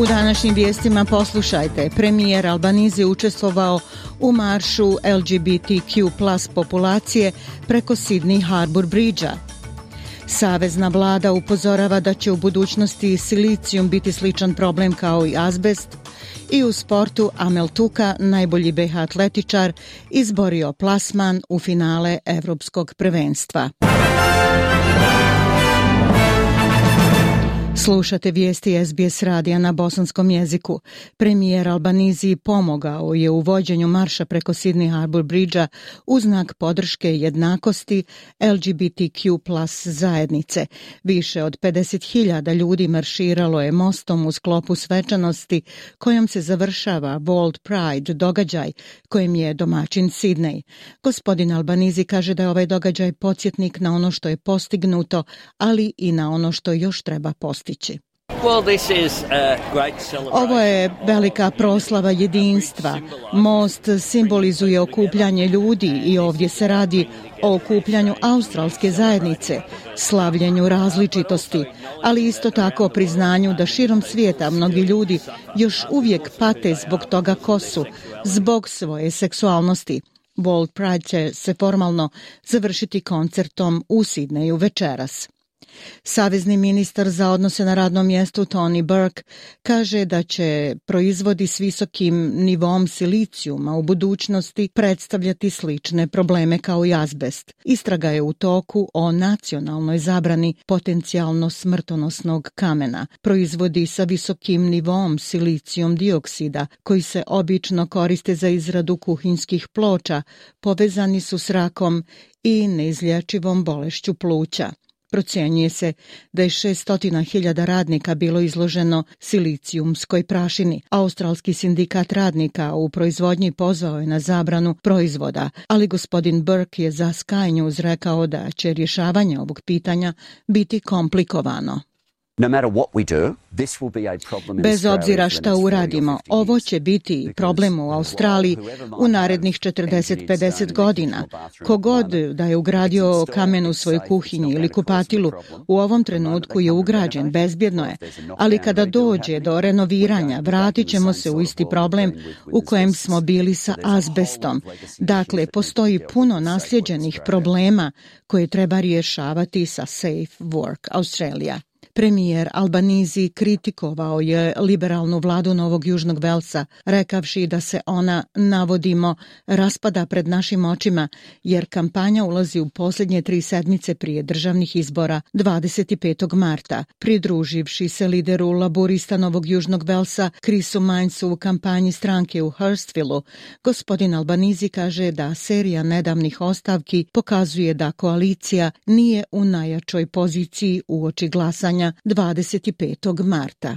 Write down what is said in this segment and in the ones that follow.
U današnjim vijestima poslušajte. Premijer Albanizi učestvovao u maršu LGBTQ plus populacije preko Sydney Harbour Bridge-a. Savezna vlada upozorava da će u budućnosti silicijum biti sličan problem kao i azbest. I u sportu Amel Tuka, najbolji BH atletičar, izborio plasman u finale Evropskog prvenstva. Slušate vijesti SBS radija na bosanskom jeziku. Premijer Albanizi pomogao je u vođenju marša preko Sydney Harbour Bridge-a u znak podrške jednakosti LGBTQ plus zajednice. Više od 50.000 ljudi marširalo je mostom u sklopu svečanosti kojom se završava World Pride događaj kojem je domaćin Sydney. Gospodin Albanizi kaže da je ovaj događaj podsjetnik na ono što je postignuto, ali i na ono što još treba postići postići. Ovo je velika proslava jedinstva. Most simbolizuje okupljanje ljudi i ovdje se radi o okupljanju australske zajednice, slavljenju različitosti, ali isto tako o priznanju da širom svijeta mnogi ljudi još uvijek pate zbog toga ko su, zbog svoje seksualnosti. World Pride će se formalno završiti koncertom u Sidneju večeras. Savezni ministar za odnose na radnom mjestu Tony Burke kaže da će proizvodi s visokim nivom silicijuma u budućnosti predstavljati slične probleme kao i azbest. Istraga je u toku o nacionalnoj zabrani potencijalno smrtonosnog kamena. Proizvodi sa visokim nivom silicijum dioksida koji se obično koriste za izradu kuhinskih ploča povezani su s rakom i neizlječivom bolešću pluća. Procjenjuje se da je 600.000 radnika bilo izloženo silicijumskoj prašini. Australski sindikat radnika u proizvodnji pozvao je na zabranu proizvoda, ali gospodin Burke je za Sky News rekao da će rješavanje ovog pitanja biti komplikovano. Bez obzira šta uradimo, ovo će biti problem u Australiji u narednih 40-50 godina. Kogod da je ugradio kamen u svoj kuhinji ili kupatilu, u ovom trenutku je ugrađen, bezbjedno je. Ali kada dođe do renoviranja, vratit ćemo se u isti problem u kojem smo bili sa azbestom. Dakle, postoji puno nasljeđenih problema koje treba rješavati sa Safe Work Australia. Premijer Albanizi kritikovao je liberalnu vladu Novog Južnog Velsa, rekavši da se ona, navodimo, raspada pred našim očima, jer kampanja ulazi u posljednje tri sedmice prije državnih izbora 25. marta. Pridruživši se lideru laborista Novog Južnog Velsa, Krisu Mainzu u kampanji stranke u Hurstvilleu, gospodin Albanizi kaže da serija nedavnih ostavki pokazuje da koalicija nije u najjačoj poziciji u oči glasanja glasanja 25. marta.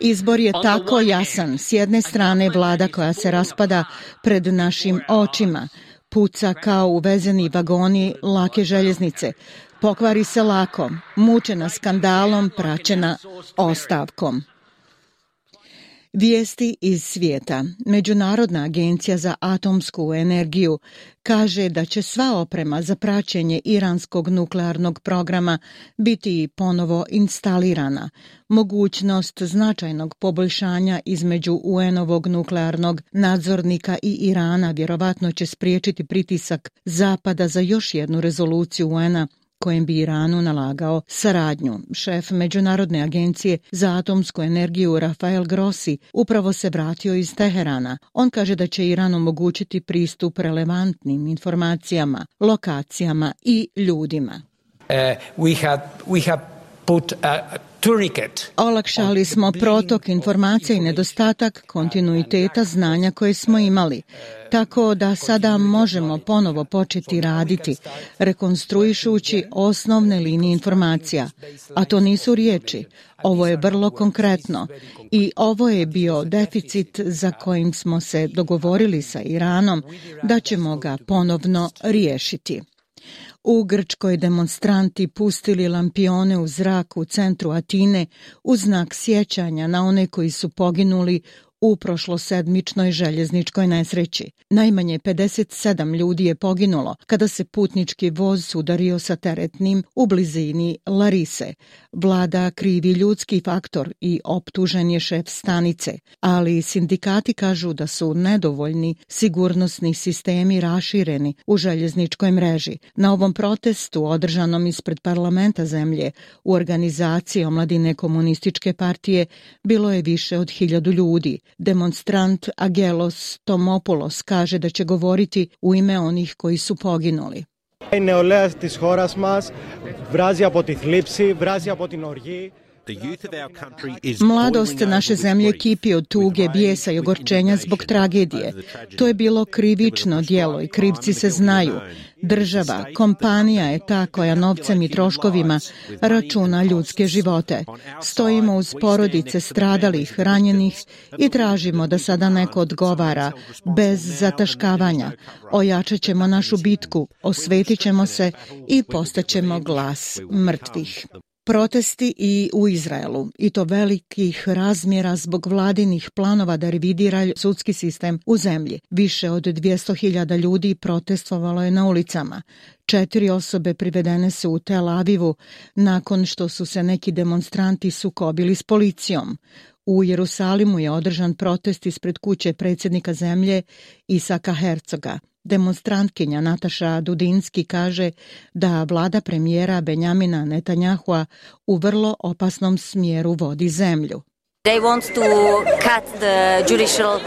Izbor je tako jasan. S jedne strane vlada koja se raspada pred našim očima, puca kao uvezeni vagoni lake željeznice, pokvari se lako, mučena skandalom, praćena ostavkom. Vijesti iz svijeta. Međunarodna agencija za atomsku energiju kaže da će sva oprema za praćenje iranskog nuklearnog programa biti ponovo instalirana. Mogućnost značajnog poboljšanja između UN-ovog nuklearnog nadzornika i Irana vjerovatno će spriječiti pritisak Zapada za još jednu rezoluciju UN-a kojem bi Iranu nalagao saradnju. Šef Međunarodne agencije za atomsku energiju Rafael Grossi upravo se vratio iz Teherana. On kaže da će Iran omogućiti pristup relevantnim informacijama, lokacijama i ljudima. Uh, we have, we have put a Olakšali smo protok informacija i nedostatak kontinuiteta znanja koje smo imali, tako da sada možemo ponovo početi raditi, rekonstruišući osnovne linije informacija. A to nisu riječi, ovo je vrlo konkretno i ovo je bio deficit za kojim smo se dogovorili sa Iranom da ćemo ga ponovno riješiti. U Grčkoj demonstranti pustili lampione u zrak u centru Atine u znak sjećanja na one koji su poginuli u prošlosedmičnoj željezničkoj nesreći. Najmanje 57 ljudi je poginulo kada se putnički voz sudario sa teretnim u blizini Larise. Vlada krivi ljudski faktor i optužen je šef stanice, ali sindikati kažu da su nedovoljni sigurnosni sistemi rašireni u željezničkoj mreži. Na ovom protestu održanom ispred parlamenta zemlje u organizaciji omladine komunističke partije bilo je više od hiljadu ljudi Demonstrant Agelos Tomopoulos kaže da će govoriti u ime onih koji su poginuli. Η νεολαία της χώρας μας βράζει από τη θλίψη, βράζει από την οργή. Mladost naše zemlje kipi od tuge, bijesa i ogorčenja zbog tragedije. To je bilo krivično dijelo i krivci se znaju. Država, kompanija je ta koja novcem i troškovima računa ljudske živote. Stojimo uz porodice stradalih, ranjenih i tražimo da sada neko odgovara bez zataškavanja. Ojačat ćemo našu bitku, osvetit ćemo se i postaćemo glas mrtvih. Protesti i u Izraelu, i to velikih razmjera zbog vladinih planova da revidira sudski sistem u zemlji. Više od 200.000 ljudi protestovalo je na ulicama. Četiri osobe privedene su u Tel Avivu nakon što su se neki demonstranti sukobili s policijom. U Jerusalimu je održan protest ispred kuće predsjednika zemlje Isaka Hercoga. Demonstrantkinja Nataša Dudinski kaže da vlada premijera Benjamina Netanjahua u vrlo opasnom smjeru vodi zemlju. They want to cut the judicial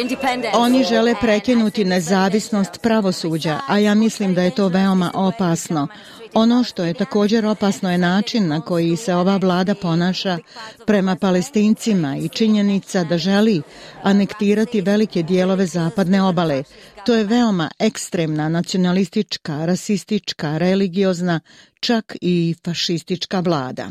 independence. Oni žele prekinuti nezavisnost pravosuđa, a ja mislim da je to veoma opasno. Ono što je također opasno je način na koji se ova vlada ponaša prema palestincima i činjenica da želi anektirati velike dijelove zapadne obale. To je veoma ekstremna nacionalistička, rasistička, religiozna, čak i fašistička vlada.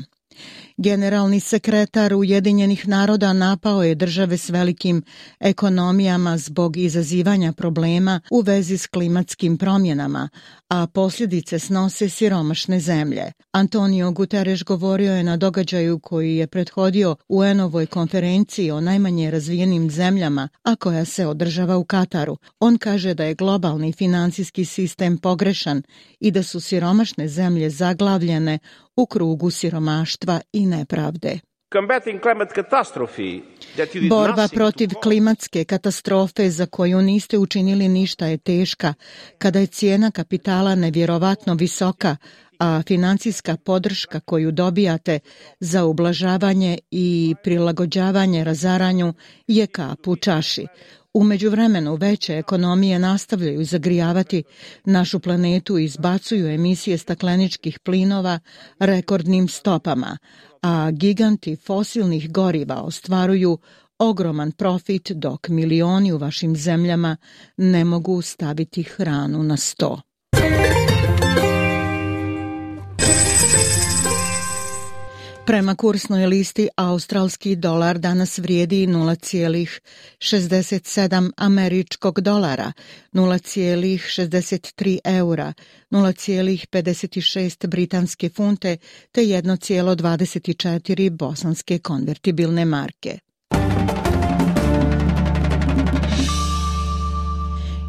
Generalni sekretar Ujedinjenih naroda napao je države s velikim ekonomijama zbog izazivanja problema u vezi s klimatskim promjenama, a posljedice snose siromašne zemlje. Antonio Guterres govorio je na događaju koji je prethodio u Enovoj konferenciji o najmanje razvijenim zemljama, a koja se održava u Kataru. On kaže da je globalni financijski sistem pogrešan i da su siromašne zemlje zaglavljene u krugu siromaštva i nepravde. Borba protiv klimatske katastrofe za koju niste učinili ništa je teška kada je cijena kapitala nevjerovatno visoka, a financijska podrška koju dobijate za ublažavanje i prilagođavanje razaranju je kap u čaši. U međuvremenu veće ekonomije nastavljaju zagrijavati našu planetu i izbacuju emisije stakleničkih plinova rekordnim stopama, a giganti fosilnih goriva ostvaruju ogroman profit dok milioni u vašim zemljama ne mogu staviti hranu na sto. Prema kursnoj listi australski dolar danas vrijedi 0,67 američkog dolara, 0,63 eura, 0,56 britanske funte te 1,24 bosanske konvertibilne marke.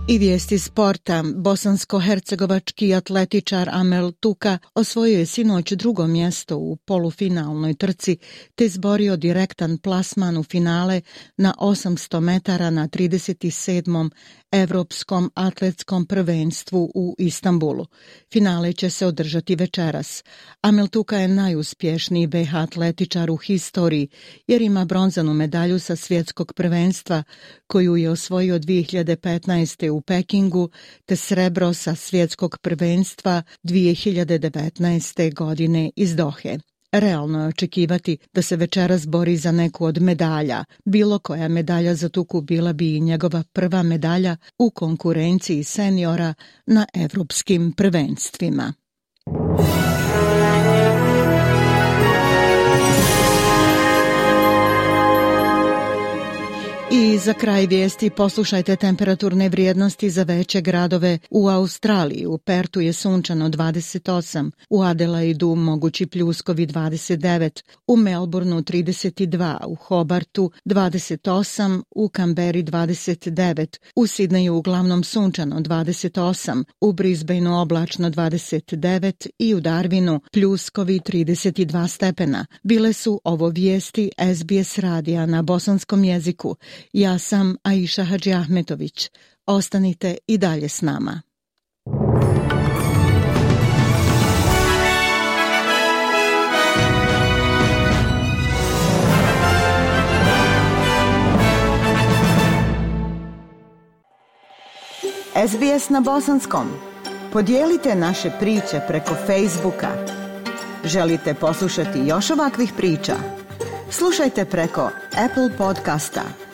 I vijesti sporta. Bosansko-hercegovački atletičar Amel Tuka osvojio je sinoć drugo mjesto u polufinalnoj trci te zborio direktan plasman u finale na 800 metara na 37. Evropskom atletskom prvenstvu u Istanbulu. Finale će se održati večeras. Amel Tuka je najuspješniji BH atletičar u historiji jer ima bronzanu medalju sa svjetskog prvenstva koju je osvojio 2015. u Pekingu te srebro sa svjetskog prvenstva 2019. godine iz Dohe. Realno je očekivati da se večeras bori za neku od medalja. Bilo koja medalja za tuku bila bi i njegova prva medalja u konkurenciji seniora na evropskim prvenstvima. I za kraj vijesti poslušajte temperaturne vrijednosti za veće gradove u Australiji. U Pertu je sunčano 28, u Adelaidu mogući pljuskovi 29, u Melbourneu 32, u Hobartu 28, u Kamberi 29, u Sidneju uglavnom sunčano 28, u Brisbaneu oblačno 29 i u Darwinu pljuskovi 32 stepena. Bile su ovo vijesti SBS radija na bosanskom jeziku. Ja sam Aisha Hadži Ahmetović. Ostanite i dalje s nama. SBS na bosanskom. Podijelite naše priče preko Facebooka. Želite poslušati još ovakvih priča? Slušajte preko Apple podcasta –